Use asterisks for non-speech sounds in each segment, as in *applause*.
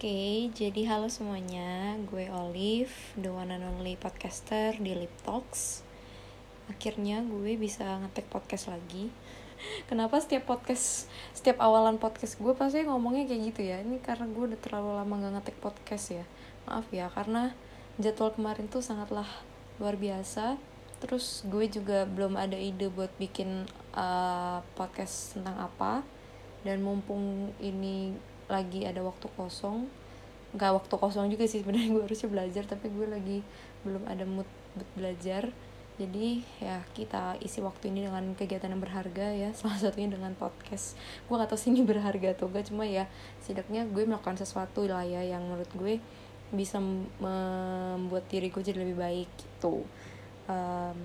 Oke, jadi halo semuanya, gue Olive, the one and only podcaster di Lip Talks. Akhirnya gue bisa ngetek podcast lagi. *laughs* Kenapa setiap podcast, setiap awalan podcast gue pasti ngomongnya kayak gitu ya? Ini karena gue udah terlalu lama gak ngetek podcast ya. Maaf ya, karena jadwal kemarin tuh sangatlah luar biasa. Terus gue juga belum ada ide buat bikin uh, podcast tentang apa. Dan mumpung ini lagi ada waktu kosong. Nggak waktu kosong juga sih sebenarnya gue harusnya belajar tapi gue lagi belum ada mood buat belajar. Jadi ya kita isi waktu ini dengan kegiatan yang berharga ya. *laughs* Salah satunya dengan podcast. Gue gak tau sih ini berharga atau gak cuma ya setidaknya gue melakukan sesuatu lah ya yang menurut gue bisa membuat diri gue jadi lebih baik gitu. Um,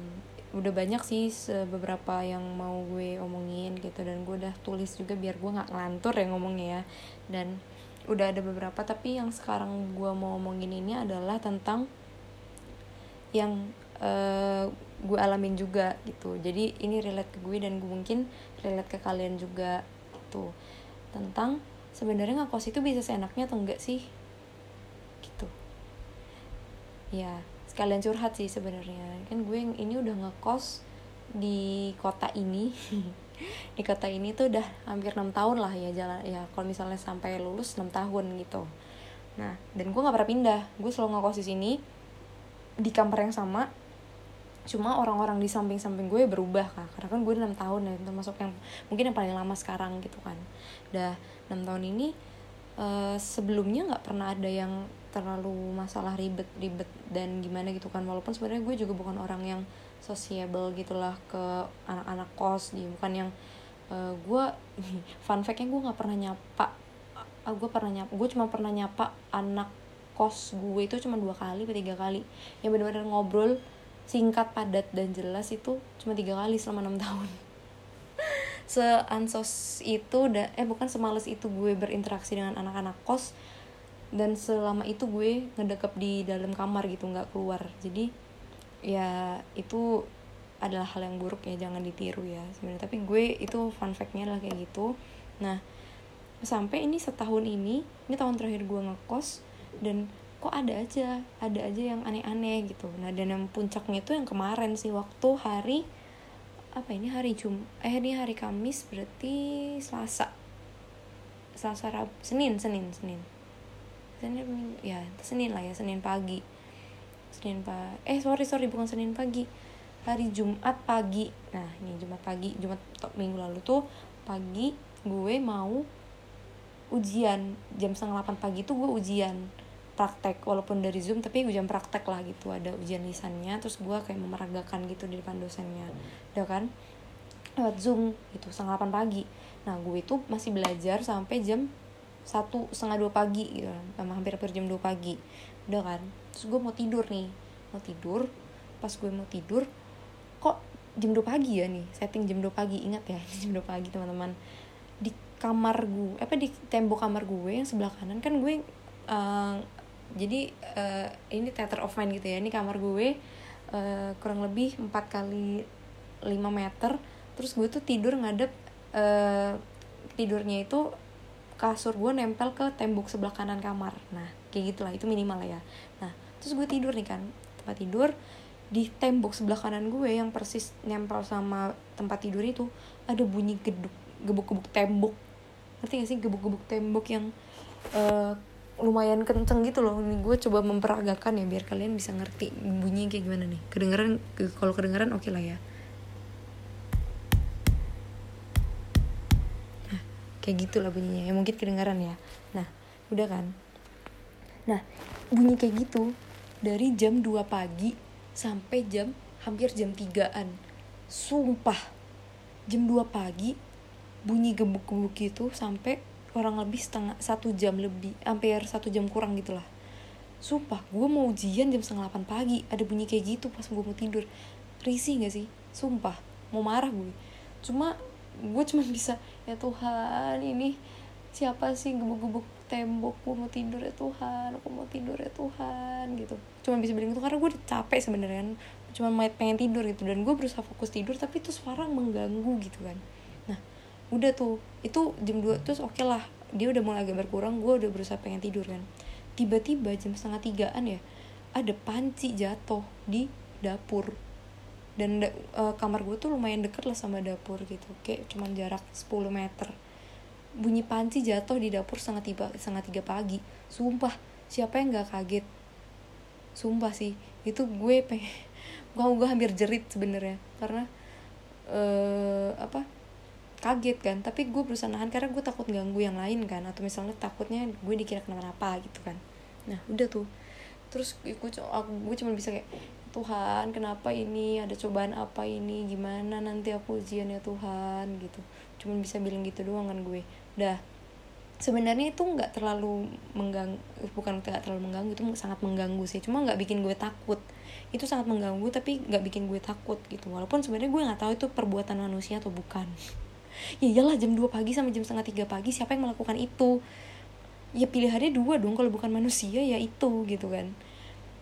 udah banyak sih beberapa yang mau gue omongin gitu. Dan gue udah tulis juga biar gue nggak ngelantur ya ngomongnya ya. Dan udah ada beberapa tapi yang sekarang gue mau omongin ini adalah tentang yang uh, gue alamin juga gitu. Jadi ini relate ke gue dan gue mungkin relate ke kalian juga gitu tentang sebenarnya ngekos itu bisa seenaknya atau enggak sih? Gitu. Ya sekalian curhat sih sebenarnya. Kan gue yang ini udah ngekos di kota ini. *laughs* Di kota ini tuh udah hampir enam tahun lah ya jalan ya kalau misalnya sampai lulus 6 tahun gitu. Nah dan gue nggak pernah pindah. Gue selalu ngekos di sini di kamar yang sama. Cuma orang-orang di samping-samping gue berubah kan karena kan gue enam tahun ya termasuk yang mungkin yang paling lama sekarang gitu kan. Udah enam tahun ini uh, sebelumnya nggak pernah ada yang terlalu masalah ribet-ribet dan gimana gitu kan. Walaupun sebenarnya gue juga bukan orang yang sociable gitulah ke anak-anak kos di bukan yang uh, gue *laughs* fun factnya gue nggak pernah nyapa uh, gue pernah nyapa gue cuma pernah nyapa anak kos gue itu cuma dua kali atau tiga kali. Yang benar-benar ngobrol singkat padat dan jelas itu cuma tiga kali selama enam *laughs* tahun seansos itu da eh bukan semales itu gue berinteraksi dengan anak-anak kos dan selama itu gue ngedekap di dalam kamar gitu nggak keluar. Jadi ya itu adalah hal yang buruk ya jangan ditiru ya sebenarnya. Tapi gue itu fun factnya lah kayak gitu. Nah sampai ini setahun ini ini tahun terakhir gue ngekos dan kok ada aja ada aja yang aneh-aneh gitu. Nah dan yang puncaknya itu yang kemarin sih waktu hari apa ini hari Jum eh ini hari Kamis berarti Selasa. Selasa Rab Senin Senin Senin. Senin ya Senin lah ya Senin pagi. Senin pak eh sorry sorry bukan Senin pagi. Hari Jumat pagi. Nah ini Jumat pagi Jumat minggu lalu tuh pagi gue mau ujian. Jam setengah delapan pagi tuh gue ujian praktek walaupun dari zoom tapi ujian praktek lah gitu ada ujian lisannya terus gue kayak memeragakan gitu di depan dosennya. Udah kan? Lewat zoom gitu setengah delapan pagi. Nah gue itu masih belajar sampai jam satu setengah dua pagi gitu. Sama hampir hampir jam dua pagi. Udah kan? Terus gue mau tidur nih. Mau tidur pas gue mau tidur kok jam dua pagi ya nih? Setting jam dua pagi. Ingat ya *laughs* jam dua pagi teman-teman. Di kamar gue apa di tembok kamar gue yang sebelah kanan kan gue uh, jadi uh, ini theater of mind gitu ya. Ini kamar gue uh, kurang lebih 4 kali 5 meter. Terus gue tuh tidur ngadep uh, tidurnya itu kasur gue nempel ke tembok sebelah kanan kamar. Nah kayak gitulah. Itu minimal ya. Nah terus gue tidur nih kan. Tempat tidur di tembok sebelah kanan gue yang persis nempel sama tempat tidur itu ada bunyi geduk gebuk-gebuk tembok. Ngerti gak sih? Gebuk-gebuk tembok yang uh, lumayan kenceng gitu loh. Ini gue coba memperagakan ya biar kalian bisa ngerti bunyi kayak gimana nih. Kedengeran kalau kedengeran oke okay lah ya. Kayak gitu lah bunyinya. Ya mungkin kedengaran ya. Nah udah kan? Nah bunyi kayak gitu dari jam 2 pagi sampai jam hampir jam 3an sumpah jam 2 pagi bunyi gebuk-gebuk gitu sampai kurang lebih setengah satu jam lebih hampir satu jam kurang gitulah sumpah gue mau ujian jam setengah 8 pagi ada bunyi kayak gitu pas gue mau tidur. Risih gak sih? Sumpah mau marah gue cuma gue cuma *laughs* bisa ya Tuhan ini siapa sih gebuk-gebuk tembok? Gue mau tidur ya Tuhan aku mau tidur ya Tuhan gitu. Cuma bisa bilang itu karena gue capek sebenarnya cuma pengen tidur gitu dan gue berusaha fokus tidur tapi itu suara mengganggu gitu kan udah tuh itu jam 2 terus oke okay lah dia udah mulai agak berkurang gue udah berusaha pengen tidur kan. Tiba-tiba jam setengah tigaan ya ada panci jatuh di dapur. Dan da, uh, kamar gue tuh lumayan deket lah sama dapur gitu kayak cuman jarak 10 meter. Bunyi panci jatuh di dapur setengah tiga setengah tiga pagi. Sumpah siapa yang nggak kaget? Sumpah sih itu gue pengen *laughs* gue gue hampir jerit sebenarnya. Karena uh, apa kaget kan tapi gue berusaha nahan karena gue takut ganggu yang lain kan atau misalnya takutnya gue dikira kenapa-napa gitu kan. Nah udah tuh. Terus gue gue cuma bisa kayak Tuhan kenapa ini? Ada cobaan apa ini? Gimana nanti aku ujian ya Tuhan? gitu. Cuma bisa bilang gitu doang kan gue. Dah sebenarnya itu nggak terlalu mengganggu bukan nggak terlalu mengganggu itu sangat mengganggu sih. Cuma nggak bikin gue takut. Itu sangat mengganggu tapi nggak bikin gue takut gitu. Walaupun sebenarnya gue nggak tahu itu perbuatan manusia atau bukan ya iyalah jam 2 pagi sampai jam setengah tiga pagi siapa yang melakukan itu? Ya pilihannya dua dong kalau bukan manusia ya itu gitu kan.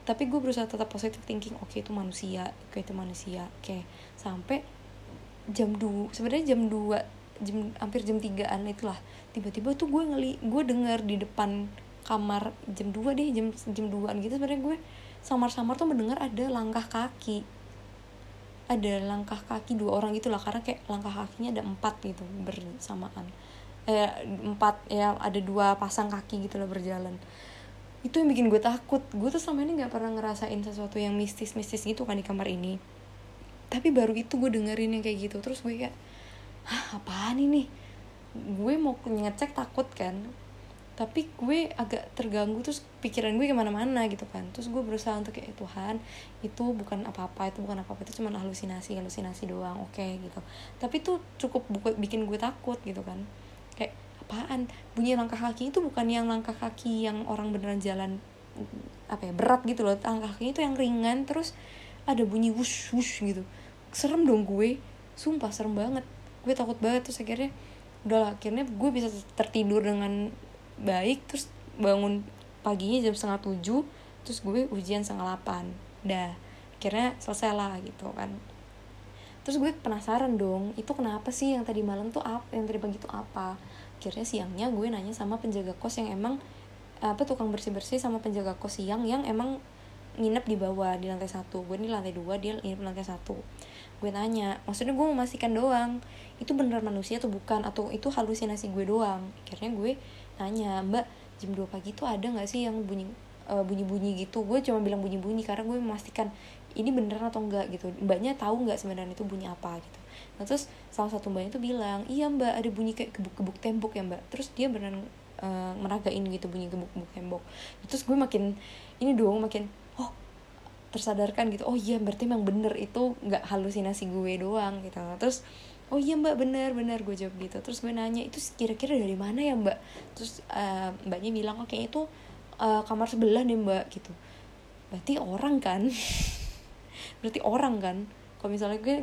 Tapi gue berusaha tetap positive thinking oke okay, itu manusia oke okay, itu manusia oke. Okay. sampai jam dua sebenarnya jam dua jam hampir jam tigaan itulah. Tiba-tiba tuh gue ngeli gue dengar di depan kamar jam dua deh jam jam duaan gitu sebenarnya gue samar-samar tuh mendengar ada langkah kaki ada langkah kaki dua orang gitu lah karena kayak langkah kakinya ada empat gitu bersamaan. Eh empat ya ada dua pasang kaki gitu lah berjalan. Itu yang bikin gue takut. Gue tuh selama ini nggak pernah ngerasain sesuatu yang mistis mistis gitu kan di kamar ini. Tapi baru itu gue dengerin yang kayak gitu terus gue kayak hah apaan ini? Gue mau ngecek takut kan tapi gue agak terganggu terus pikiran gue ke mana-mana gitu kan. Terus gue berusaha untuk kayak Tuhan itu bukan apa-apa itu bukan apa-apa itu cuma halusinasi halusinasi doang oke okay, gitu. Tapi itu cukup buat bikin gue takut gitu kan. Kayak apaan? Bunyi langkah kaki itu bukan yang langkah kaki yang orang beneran jalan apa ya berat gitu loh. Langkah kaki itu yang ringan terus ada bunyi wush wush gitu. Serem dong gue. Sumpah serem banget. Gue takut banget terus akhirnya udah akhirnya gue bisa tertidur dengan baik terus bangun paginya jam setengah tujuh terus gue ujian setengah delapan. Dah akhirnya selesai lah gitu kan. Terus gue penasaran dong itu kenapa sih yang tadi malam tuh apa yang tadi pagi tuh apa? Akhirnya siangnya gue nanya sama penjaga kos yang emang apa tukang bersih bersih sama penjaga kos siang yang emang nginep di bawah di lantai satu. Gue di lantai dua dia nginep di lantai satu. Gue nanya maksudnya gue memastikan doang itu bener manusia atau bukan? Atau itu halusinasi gue doang? Akhirnya gue nanya mbak jam 2 pagi tuh ada nggak sih yang bunyi uh, bunyi-bunyi gitu? Gue cuma bilang bunyi-bunyi karena gue memastikan ini beneran atau enggak gitu. Mbaknya tahu nggak sebenarnya itu bunyi apa gitu. Nah terus salah satu mbaknya tuh bilang iya mbak ada bunyi kayak gebuk-gebuk tembok ya mbak. Terus dia beneran uh, meragain gitu bunyi gebuk-gebuk tembok. Terus gue makin ini dong makin oh tersadarkan gitu oh iya berarti memang bener itu nggak halusinasi gue doang gitu. Terus oh iya mbak bener bener gue jawab gitu. Terus gue nanya itu kira-kira dari mana ya mbak? Terus uh, mbaknya bilang oke oh, itu uh, kamar sebelah nih mbak gitu. Berarti orang kan? *laughs* Berarti orang kan? Kalau misalnya gue,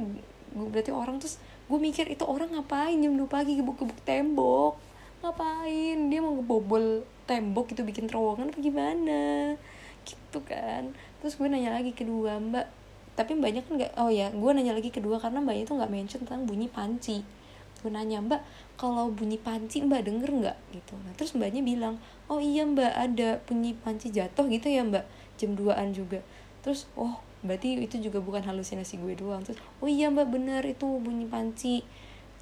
gue berarti orang terus gue mikir itu orang ngapain jam 2 pagi gebuk-gebuk tembok? Ngapain? Dia mau ngebobol tembok gitu bikin terowongan apa gimana? Gitu kan. Terus gue nanya lagi kedua mbak tapi mbaknya kan nggak oh ya gue nanya lagi kedua karena mbaknya tuh nggak mention tentang bunyi panci. Gue nanya mbak kalau bunyi panci mbak denger nggak? Gitu. Nah terus mbaknya bilang oh iya mbak ada bunyi panci jatuh gitu ya mbak. Jam 2an juga. Terus oh berarti itu juga bukan halusinasi gue doang. Terus oh iya mbak bener itu bunyi panci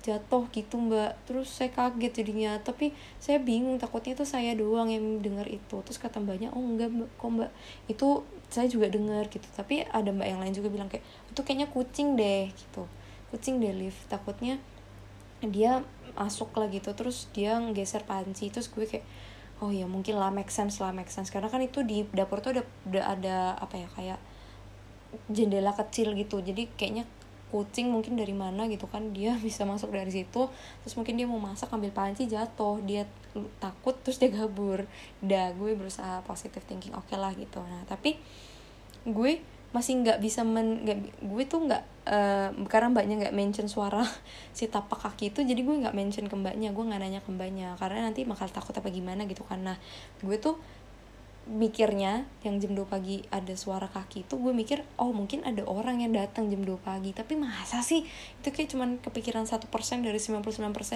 jatuh gitu mbak. Terus saya kaget jadinya. Tapi saya bingung takutnya itu saya doang yang dengar itu. Terus kata mbaknya oh enggak mbak. Kok mbak? Itu saya juga dengar gitu. Tapi ada mbak yang lain juga bilang kayak itu kayaknya kucing deh gitu. Kucing deh lift takutnya dia masuk lah gitu. Terus dia nggeser panci. Terus gue kayak oh ya mungkin lah make sense lah make sense. Karena kan itu di dapur tuh ada udah ada apa ya kayak jendela kecil gitu. Jadi kayaknya kucing mungkin dari mana gitu kan dia *laughs* bisa masuk dari situ terus mungkin dia mau masak ambil panci jatuh dia takut terus dia kabur dah gue berusaha positive thinking oke okay lah gitu. Nah tapi gue masih nggak bisa men gak, gue tuh nggak uh, karena mbaknya nggak mention suara *laughs* si tapak kaki itu jadi gue nggak mention ke mbaknya gue nggak nanya ke mbaknya karena nanti bakal takut apa gimana gitu karena gue tuh mikirnya yang jam 2 pagi ada suara kaki itu gue mikir oh mungkin ada orang yang datang jam 2 pagi. Tapi masa sih? Itu kayak cuman kepikiran satu persen dari 99%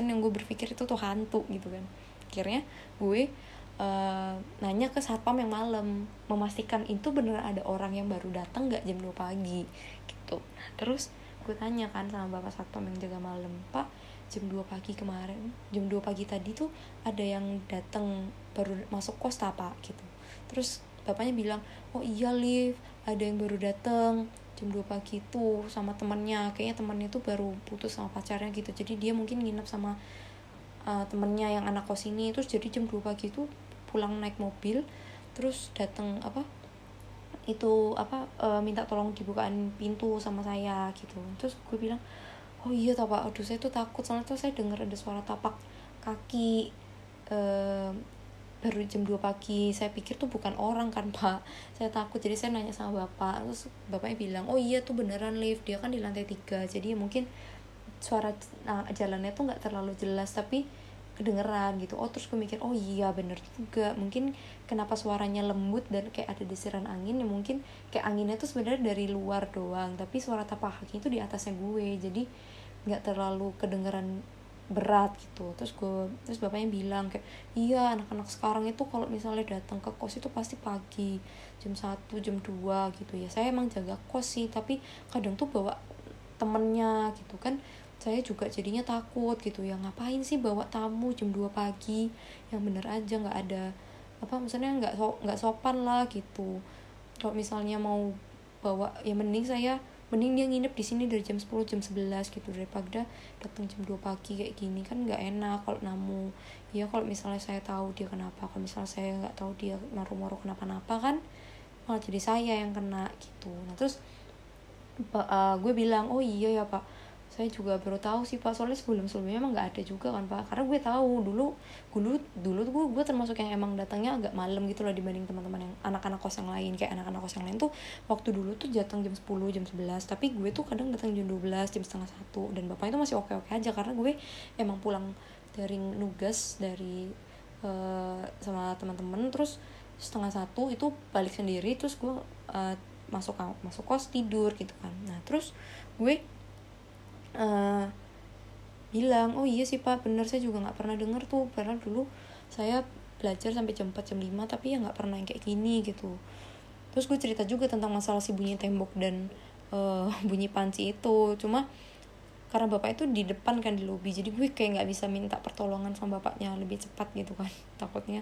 yang gue berpikir itu tuh hantu gitu kan. Akhirnya gue uh, nanya ke satpam yang malam memastikan itu beneran ada orang yang baru datang nggak jam 2 pagi gitu. Terus gue tanya kan sama bapak satpam yang jaga malam pak jam 2 pagi kemarin jam 2 pagi tadi tuh ada yang datang baru masuk kos apa gitu terus bapaknya bilang oh iya live ada yang baru datang jam 2 pagi tuh sama temannya kayaknya temannya tuh baru putus sama pacarnya gitu. Jadi dia mungkin nginep sama uh, temennya yang anak kos ini. Terus jadi jam 2 pagi tuh pulang naik mobil terus datang apa itu apa uh, minta tolong dibukain pintu sama saya gitu. Terus gue bilang oh iya tak pak. Aduh saya tuh takut. Soalnya tuh saya dengar ada suara tapak kaki uh, baru jam 2 pagi. Saya pikir tuh bukan orang kan pak. Saya takut. Jadi saya nanya sama bapak. Terus bapaknya bilang oh iya tuh beneran lift dia kan di lantai tiga. Jadi mungkin suara nah, jalannya tuh nggak terlalu jelas tapi kedengeran gitu. Oh terus gue mikir oh iya bener juga. Mungkin kenapa suaranya lembut dan kayak ada desiran angin ya mungkin kayak anginnya tuh sebenarnya dari luar doang. Tapi suara tapak kaki itu di atasnya gue. Jadi nggak terlalu kedengeran berat gitu. Terus gue terus bapaknya bilang kayak iya anak-anak sekarang itu kalau misalnya datang ke kos itu pasti pagi jam satu jam 2 gitu ya. Saya emang jaga kos sih tapi kadang tuh bawa temennya gitu kan. Saya juga jadinya takut gitu ya ngapain sih bawa tamu jam 2 pagi? Yang bener aja nggak ada apa misalnya nggak so, nggak sopan lah gitu. Kalau misalnya mau bawa ya mending saya mending dia nginep di sini dari jam 10 jam 11 gitu daripada datang jam 2 pagi kayak gini. Kan nggak enak kalau namu. Ya kalau misalnya saya tahu dia kenapa. Kalau misalnya saya nggak tahu dia maru-maru kenapa-napa kan malah jadi saya yang kena gitu. Nah terus uh, gue bilang oh iya ya pak saya juga baru tahu sih pak. Soalnya sebelum sebelumnya emang nggak ada juga kan pak. Karena gue tahu dulu dulu dulu tuh gue, gue termasuk yang emang datangnya agak malam gitu loh dibanding teman-teman yang anak-anak kos yang lain. Kayak anak-anak kos yang lain tuh waktu dulu tuh datang jam 10 jam 11 tapi gue tuh kadang datang jam 12 jam setengah satu. Dan bapaknya tuh masih oke oke aja karena gue emang pulang dari nugas dari uh, sama teman-teman. Terus setengah satu itu balik sendiri terus gue uh, masuk masuk kos tidur gitu kan. Nah terus gue uh, bilang oh iya sih pak bener saya juga nggak pernah denger tuh. Karena dulu saya belajar sampai jam 4 jam 5 tapi ya nggak pernah yang kayak gini gitu. Terus gue cerita juga tentang masalah si bunyi tembok dan uh, *laughs* bunyi panci itu. Cuma karena bapak itu di depan kan di lobi. Jadi gue kayak nggak bisa minta pertolongan sama bapaknya lebih cepat gitu kan. *laughs* Takutnya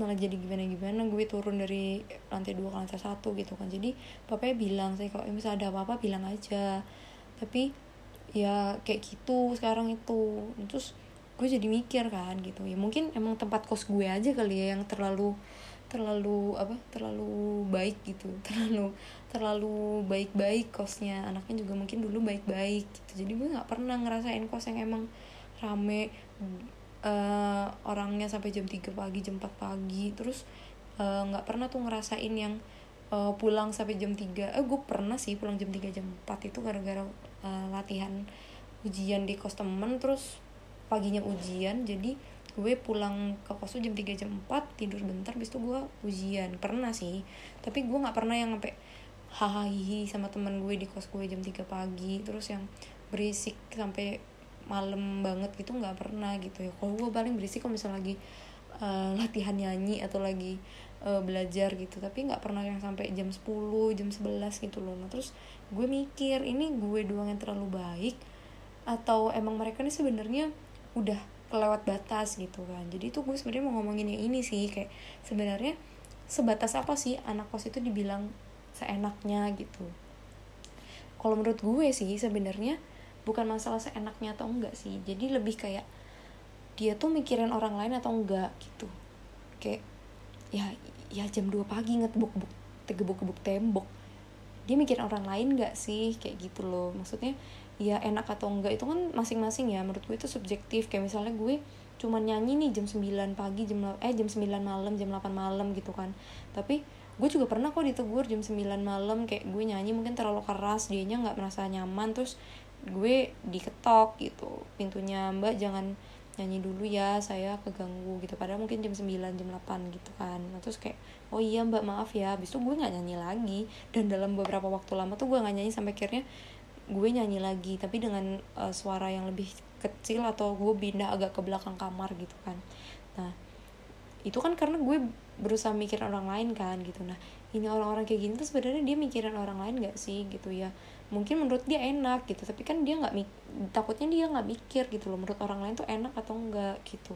malah jadi gimana gimana gue turun dari lantai dua ke lantai satu gitu kan. Jadi bapaknya bilang saya kalau misalnya ada apa apa bilang aja. Tapi ya kayak gitu sekarang itu. Terus gue jadi mikir kan gitu. Ya mungkin emang tempat kos gue aja kali ya yang terlalu terlalu apa terlalu baik gitu. *laughs* Terlalu terlalu baik-baik kosnya. Anaknya juga mungkin dulu baik-baik gitu. Jadi gue nggak pernah ngerasain kos yang emang rame uh, orangnya sampai jam 3 pagi jam 4 pagi. Terus eh, nggak uh, pernah tuh ngerasain yang uh, pulang sampai jam 3 eh gue pernah sih pulang jam 3 jam 4 itu gara-gara uh, latihan ujian di kos temen terus paginya ujian jadi gue pulang ke kos tuh jam 3 jam 4 tidur bentar bis itu gue ujian. Pernah sih tapi gue nggak pernah yang sampai hahaha sama temen gue di kos gue jam 3 pagi terus yang berisik sampai malam banget gitu nggak pernah gitu ya. Kalau gue paling berisik kalau misalnya lagi uh, latihan nyanyi atau lagi uh, belajar gitu. Tapi nggak pernah yang sampai jam 10 jam 11 gitu loh. Nah terus gue mikir ini gue doang yang terlalu baik? Atau emang mereka nih sebenarnya udah kelewat batas gitu kan? Jadi tuh gue sebenarnya mau ngomongin yang ini sih kayak sebenarnya sebatas apa sih anak kos itu dibilang seenaknya gitu? Kalau menurut gue sih sebenarnya bukan masalah seenaknya atau enggak sih. Jadi lebih kayak dia tuh mikirin orang lain atau enggak gitu. Kayak ya ya jam 2 pagi ngetebuk-buk tegebuk-gebuk tembok. Dia mikir orang lain gak sih? Kayak gitu loh. Maksudnya ya enak atau enggak itu kan masing-masing ya. Menurut gue itu subjektif. Kayak misalnya gue cuman nyanyi nih jam 9 pagi jam eh jam 9 malam jam 8 malam gitu kan. Tapi gue juga pernah kok ditegur jam 9 malam kayak gue nyanyi mungkin terlalu keras dianya nggak merasa nyaman terus gue diketok gitu. Pintunya mbak jangan nyanyi dulu ya saya keganggu gitu. Padahal mungkin jam 9 jam 8 gitu kan. Nah, terus kayak oh iya mbak maaf ya. Habis itu gue nggak nyanyi lagi. Dan dalam beberapa waktu lama tuh gue nggak nyanyi sampai akhirnya gue nyanyi lagi. Tapi dengan uh, suara yang lebih kecil atau gue pindah agak ke belakang kamar gitu kan. Nah itu kan karena gue berusaha mikirin orang lain kan gitu. Nah ini orang-orang kayak gini tuh sebenarnya dia mikirin orang lain gak sih gitu ya mungkin menurut dia enak gitu tapi kan dia nggak takutnya dia nggak mikir gitu loh menurut orang lain tuh enak atau enggak gitu.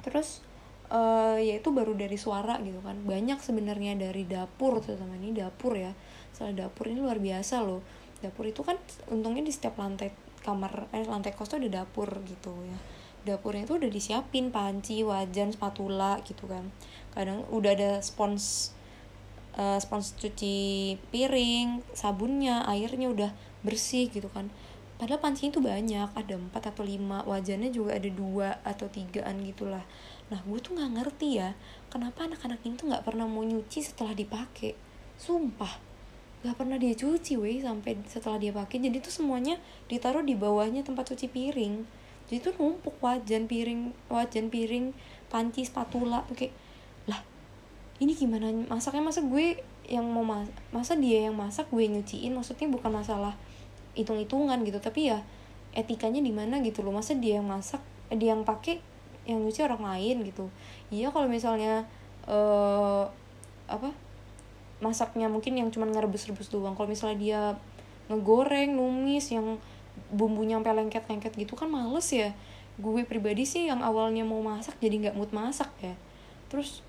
Terus uh, ya itu baru dari suara gitu kan. Banyak sebenarnya dari dapur terutama ini dapur ya. Soal dapur ini luar biasa loh. Dapur itu kan untungnya di setiap lantai kamar eh lantai kos tuh ada dapur gitu ya. Dapurnya itu udah disiapin panci wajan spatula gitu kan. Kadang udah ada spons uh, spons cuci piring sabunnya airnya udah bersih gitu kan. Padahal pancinya itu banyak ada empat atau lima wajannya juga ada dua atau tigaan gitulah. Nah gue tuh nggak ngerti ya kenapa anak-anak ini tuh nggak pernah mau nyuci setelah dipakai? Sumpah nggak pernah dia cuci weh sampai setelah dia pakai. Jadi tuh semuanya ditaruh di bawahnya tempat cuci piring. Jadi tuh numpuk wajan piring wajan piring panci spatula lah ini gimana? Masaknya masa gue yang mau mas masa dia yang masak gue nyuciin? Maksudnya bukan masalah hitung-hitungan gitu tapi ya etikanya di mana gitu loh. Masa dia yang masak eh, dia yang pakai yang nyuci orang lain gitu? Iya kalau misalnya uh, apa masaknya mungkin yang cuman ngerebus-rebus doang. Kalau misalnya dia ngegoreng numis yang bumbunya sampai lengket-lengket gitu kan males ya. Gue pribadi sih yang awalnya mau masak jadi nggak mood masak ya. Terus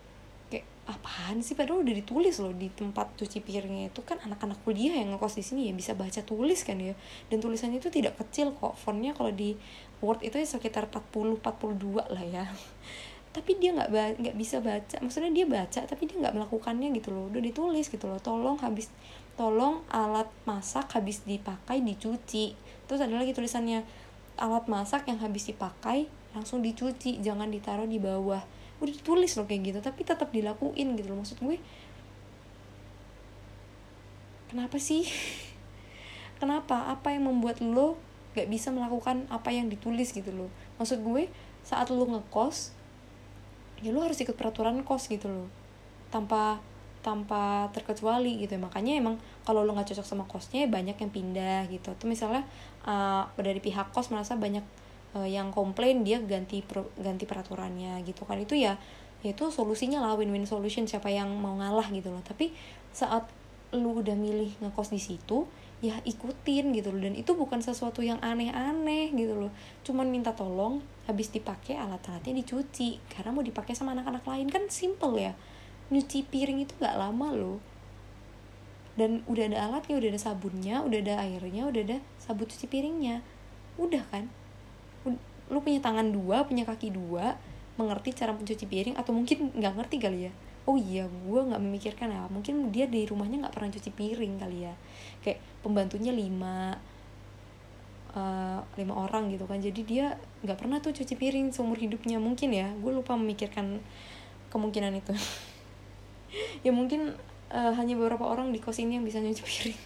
apaan sih? Padahal udah ditulis loh di tempat cuci piringnya itu. Kan anak-anak kuliah yang ngekos di sini ya bisa baca tulis kan ya. Dan tulisannya itu tidak kecil kok. Fontnya kalau di Word itu ya sekitar 40 42 lah ya. *laughs* Tapi dia nggak nggak bisa baca. Maksudnya dia baca tapi dia nggak melakukannya gitu loh. Udah ditulis gitu loh. Tolong habis tolong alat masak habis dipakai dicuci. Terus ada lagi tulisannya alat masak yang habis dipakai langsung dicuci jangan ditaruh di bawah udah ditulis loh kayak gitu tapi tetap dilakuin gitu loh. Maksud gue kenapa sih? *laughs* Kenapa? Apa yang membuat lo gak bisa melakukan apa yang ditulis gitu loh? Maksud gue saat lo ngekos ya lo harus ikut peraturan kos gitu loh. Tanpa tanpa terkecuali gitu ya. makanya emang kalau lo nggak cocok sama kosnya ya banyak yang pindah gitu. Tuh misalnya uh, dari pihak kos merasa banyak uh, yang komplain dia ganti pro, ganti peraturannya gitu kan. Itu ya itu solusinya lah win-win solution siapa yang mau ngalah gitu loh. Tapi saat lu udah milih ngekos di situ ya ikutin gitu loh. Dan itu bukan sesuatu yang aneh-aneh gitu loh. Cuman minta tolong habis dipakai alat-alatnya dicuci. Karena mau dipakai sama anak-anak lain kan simple ya. Nyuci piring itu gak lama loh. Dan udah ada alatnya udah ada sabunnya udah ada airnya udah ada sabun cuci piringnya. Udah kan lu punya tangan dua punya kaki dua mengerti cara mencuci piring atau mungkin nggak ngerti kali ya? Oh iya gue nggak memikirkan ya. Mungkin dia di rumahnya nggak pernah cuci piring kali ya. Kayak pembantunya lima uh, lima orang gitu kan. Jadi dia nggak pernah tuh cuci piring seumur hidupnya. Mungkin ya gue lupa memikirkan kemungkinan itu. *laughs* Ya mungkin uh, hanya beberapa orang di kos ini yang bisa nyuci piring.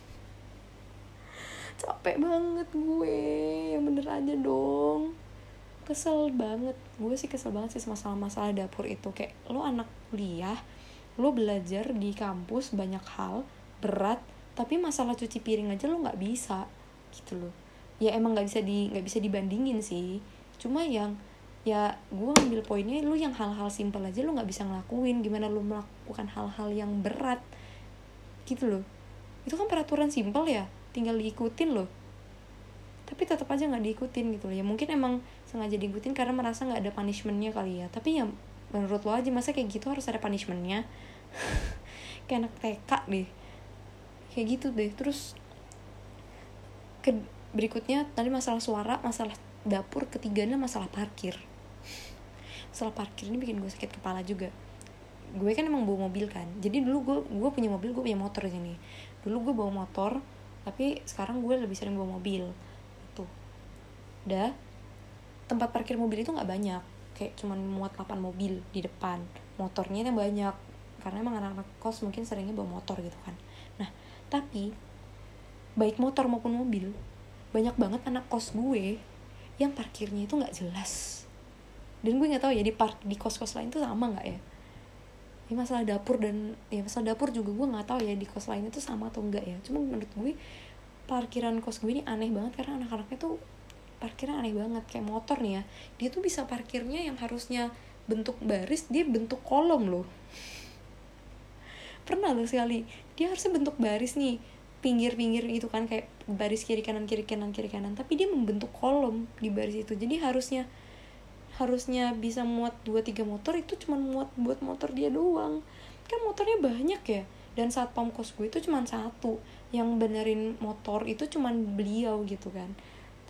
*laughs* Capek banget gue. Yang bener aja dong kesel banget. Gue sih kesel banget sih masalah-masalah dapur itu. Kayak lo anak kuliah lo belajar di kampus banyak hal berat tapi masalah cuci piring aja lo nggak bisa gitu loh. Ya emang nggak bisa di nggak bisa dibandingin sih. Cuma yang ya gue ngambil poinnya lo yang hal-hal simpel aja lo nggak bisa ngelakuin. Gimana lo melakukan hal-hal yang berat gitu loh. Itu kan peraturan simpel ya tinggal diikutin loh tapi tetap aja nggak diikutin gitu loh. Ya mungkin emang sengaja diikutin karena merasa nggak ada punishmentnya kali ya. Tapi ya menurut lo aja masa kayak gitu harus ada punishmentnya? *laughs* Kayak anak TK deh. Kayak gitu deh. Terus ke berikutnya tadi masalah suara masalah dapur ketiganya masalah parkir. Masalah parkir ini bikin gue sakit kepala juga. Gue kan emang bawa mobil kan. Jadi dulu gue gue punya mobil gue punya motor sini. Dulu gue bawa motor tapi sekarang gue lebih sering bawa mobil udah tempat parkir mobil itu nggak banyak. Kayak cuman muat 8 mobil di depan. Motornya yang banyak. Karena emang anak-anak kos mungkin seringnya bawa motor gitu kan. Nah tapi baik motor maupun mobil banyak banget anak kos gue yang parkirnya itu nggak jelas. Dan gue nggak tahu ya di park di kos-kos lain tuh sama nggak ya? Ini masalah dapur dan ya masalah dapur juga gue nggak tahu ya di kos lain itu sama atau enggak ya. Cuma menurut gue parkiran kos gue ini aneh banget karena anak-anaknya tuh parkirnya aneh banget kayak motor nih ya. Dia tuh bisa parkirnya yang harusnya bentuk baris dia bentuk kolom loh. Pernah loh sekali dia harusnya bentuk baris nih pinggir-pinggir itu kan kayak baris kiri kanan kiri kanan kiri kanan tapi dia membentuk kolom di baris itu. Jadi harusnya harusnya bisa muat 2-3 motor itu cuma muat buat motor dia doang. Kan motornya banyak ya dan saat pam kos gue itu cuma satu. Yang benerin motor itu cuma beliau gitu kan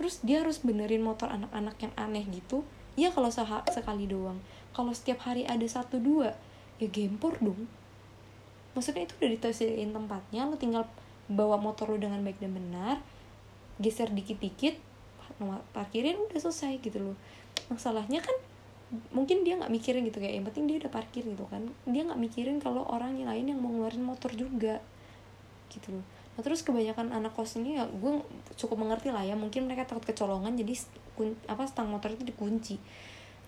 terus dia harus benerin motor anak-anak yang aneh gitu. Ya kalau sekali doang. Kalau setiap hari ada satu dua ya gempor dong. Maksudnya itu udah ditasirin tempatnya lo tinggal bawa motor lo dengan baik dan benar geser dikit-dikit parkirin udah selesai gitu loh. Masalahnya kan mungkin dia nggak mikirin gitu kayak yang penting dia udah parkir gitu kan. Dia nggak mikirin kalau orang yang lain yang mau ngeluarin motor juga gitu loh nah terus kebanyakan anak kos ini ya gue cukup mengerti lah ya mungkin mereka takut kecolongan jadi kun, apa stang motor itu dikunci.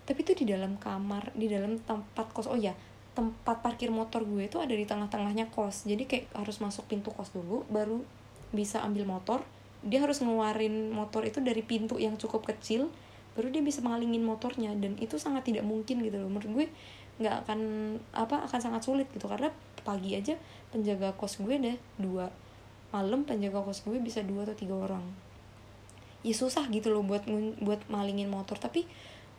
Tapi itu di dalam kamar di dalam tempat kos oh ya tempat parkir motor gue itu ada di tengah-tengahnya kos. Jadi kayak harus masuk pintu kos dulu baru bisa ambil motor. Dia harus ngeluarin motor itu dari pintu yang cukup kecil baru dia bisa mengalingin motornya. Dan itu sangat tidak mungkin gitu loh menurut gue nggak akan apa akan sangat sulit gitu. Karena pagi aja penjaga kos gue deh dua malam penjaga kos gue bisa dua atau tiga orang. Ya susah gitu loh buat buat malingin motor tapi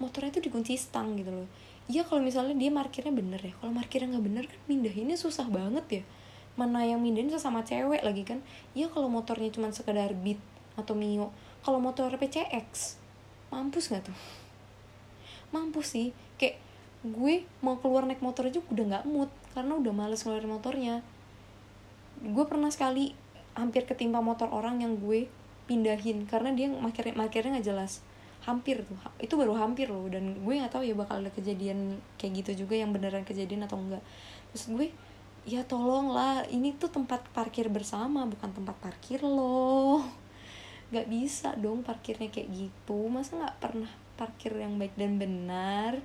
motornya itu dikunci stang gitu loh. Iya kalau misalnya dia parkirnya bener ya kalau parkirnya nggak bener kan mindahinnya susah banget ya. Mana yang mindahin sesama cewek lagi kan. Iya kalau motornya cuma sekedar beat atau mio kalau motor PCX mampus nggak tuh? Mampus sih kayak gue mau keluar naik motor aja udah nggak mood karena udah males ngeluarin motornya. Gue pernah sekali hampir ketimpa motor orang yang gue pindahin. Karena dia parkirnya parkirnya nggak jelas. Hampir tuh. Itu baru hampir loh. Dan gue nggak tahu ya bakal ada kejadian kayak gitu juga yang beneran kejadian atau enggak. Terus gue ya tolong lah ini tuh tempat parkir bersama bukan tempat parkir loh. *laughs* Nggak bisa dong parkirnya kayak gitu. Masa nggak pernah parkir yang baik dan benar?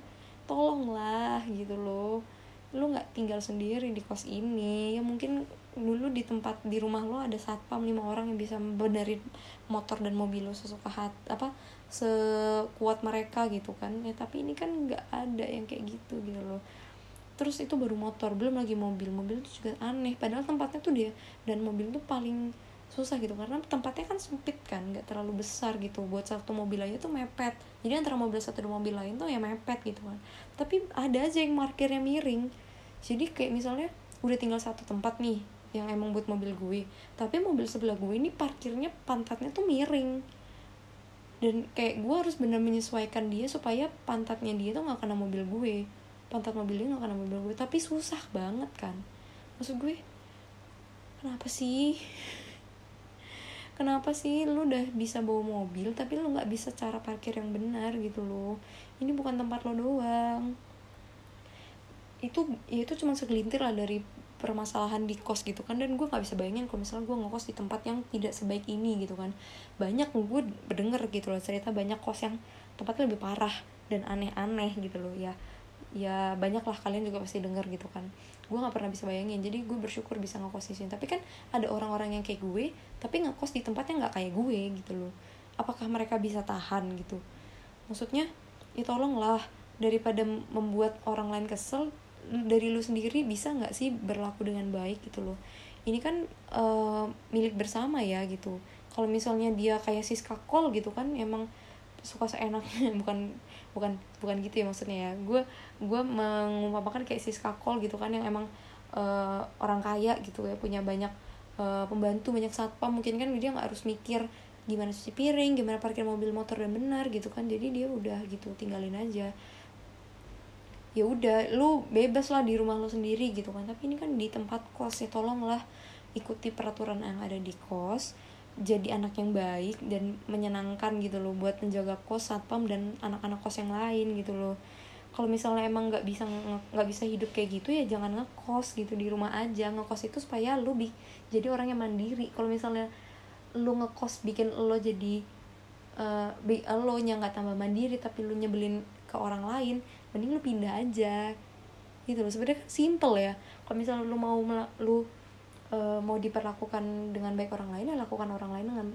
Tolonglah gitu loh. Lu nggak tinggal sendiri di kos ini. Ya mungkin dulu di tempat di rumah lo ada satpam lima orang yang bisa benerin motor dan mobil lo sesuka hat apa sekuat mereka gitu kan. Ya tapi ini kan nggak ada yang kayak gitu gitu loh. Terus itu baru motor belum lagi mobil. Mobil itu juga aneh padahal tempatnya tuh dia dan mobil tuh paling susah gitu karena tempatnya kan sempit kan nggak terlalu besar gitu. Buat satu mobil aja tuh mepet. Jadi antara mobil satu dan mobil lain tuh ya mepet gitu kan. Tapi ada aja yang parkirnya miring. Jadi kayak misalnya udah tinggal satu tempat nih yang emang buat mobil gue. Tapi mobil sebelah gue ini parkirnya pantatnya tuh miring. Dan kayak gue harus bener menyesuaikan dia supaya pantatnya dia tuh nggak kena mobil gue. Pantat mobilnya nggak kena mobil gue. Tapi susah banget kan. Maksud gue kenapa sih? *laughs* Kenapa sih lu udah bisa bawa mobil tapi lu nggak bisa cara parkir yang benar gitu loh? Ini bukan tempat lo doang. Itu ya itu cuma segelintir lah dari permasalahan di kos gitu kan dan gue nggak bisa bayangin kalau misalnya gue ngekos di tempat yang tidak sebaik ini gitu kan. Banyak gue berdengar gitu loh cerita banyak kos yang tempatnya lebih parah dan aneh-aneh gitu loh ya. Ya banyak lah kalian juga pasti dengar gitu kan. Gue nggak pernah bisa bayangin jadi gue bersyukur bisa ngekos di sini. Tapi kan ada orang-orang yang kayak gue tapi ngekos di tempat yang nggak kayak gue gitu loh. Apakah mereka bisa tahan gitu? Maksudnya ya tolonglah daripada membuat orang lain kesel dari lu sendiri bisa nggak sih berlaku dengan baik gitu loh? Ini kan uh, milik bersama ya gitu. Kalau misalnya dia kayak Siska Kol gitu kan emang suka seenaknya *laughs* bukan bukan bukan gitu ya maksudnya ya. Gue gue mengumpamakan kayak Siska Kol gitu kan yang emang uh, orang kaya gitu ya punya banyak uh, pembantu banyak satpam. Mungkin kan dia nggak harus mikir gimana cuci piring gimana parkir mobil motor dan benar gitu kan. Jadi dia udah gitu tinggalin aja ya udah lu bebas lah di rumah lo sendiri gitu kan. Tapi ini kan di tempat kos ya tolonglah ikuti peraturan yang ada di kos jadi anak yang baik dan menyenangkan gitu loh buat menjaga kos satpam dan anak-anak kos yang lain gitu loh. Kalau misalnya emang nggak bisa nggak bisa hidup kayak gitu ya jangan ngekos gitu di rumah aja. Ngekos itu supaya lu bi jadi orang yang mandiri. Kalau misalnya lu ngekos bikin lo jadi uh, lo nya nggak tambah mandiri tapi lu nyebelin ke orang lain mending lu pindah aja. Gitu loh sebenarnya simple ya. Kalau misalnya lu mau lu uh, mau diperlakukan dengan baik orang lain ya lakukan orang lain dengan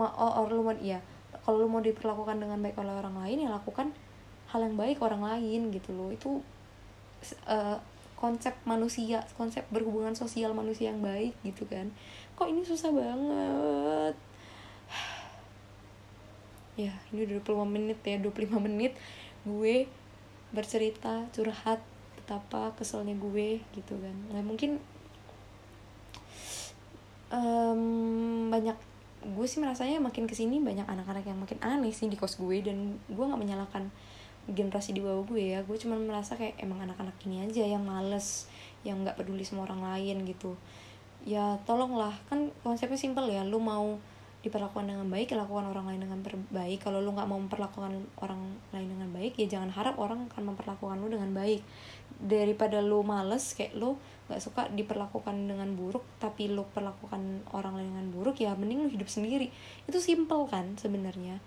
ma oh, or lu mau iya. Kalau lu mau diperlakukan dengan baik oleh orang lain ya lakukan hal yang baik orang lain gitu loh. Itu uh, konsep manusia konsep berhubungan sosial manusia yang baik gitu kan. Kok ini susah banget? *sighs* Ya ini udah 25 menit ya 25 menit. Gue bercerita curhat betapa keselnya gue gitu kan. Nah mungkin um, banyak gue sih merasanya makin ke sini banyak anak-anak yang makin aneh sih di kos gue dan gue nggak menyalahkan generasi di bawah gue ya. Gue cuma merasa kayak emang anak-anak ini aja yang males yang nggak peduli sama orang lain gitu. Ya tolonglah. Kan konsepnya simpel ya lu mau diperlakukan dengan baik lakukan orang lain dengan baik kalau lu nggak mau memperlakukan orang lain dengan baik ya jangan harap orang akan memperlakukan lu dengan baik. Daripada lu males kayak lu nggak suka diperlakukan dengan buruk tapi lu perlakukan orang lain dengan buruk ya mending lu hidup sendiri. Itu simple kan sebenarnya.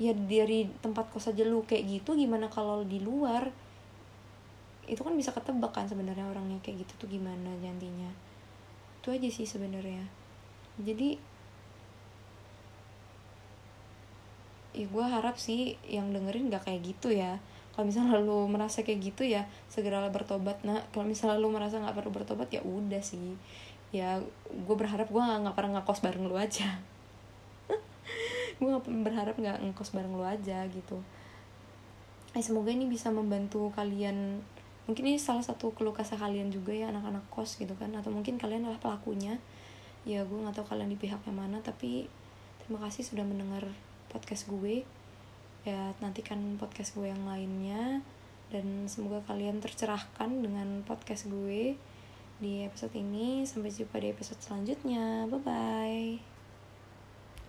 Ya dari tempat kos aja lu kayak gitu gimana kalau di luar? Itu kan bisa ketebak kan sebenarnya orangnya kayak gitu tuh gimana jantinya itu aja sih sebenarnya. Jadi ya gue harap sih yang dengerin gak kayak gitu ya. Kalau misalnya lu merasa kayak gitu ya segeralah bertobat. Nah kalau misalnya lu merasa nggak perlu bertobat ya udah sih. Ya gue berharap gue nggak pernah ngekos bareng lu aja. *laughs* Gue berharap nggak ngekos bareng lu aja gitu. Eh semoga ini bisa membantu kalian. Mungkin ini salah satu keluh kesah kalian juga ya anak-anak kos gitu kan. Atau mungkin kalian adalah pelakunya. Ya gue nggak tahu kalian di pihak yang mana tapi terima kasih sudah mendengar podcast gue. Ya nantikan podcast gue yang lainnya. Dan semoga kalian tercerahkan dengan podcast gue di episode ini. Sampai jumpa di episode selanjutnya. Bye bye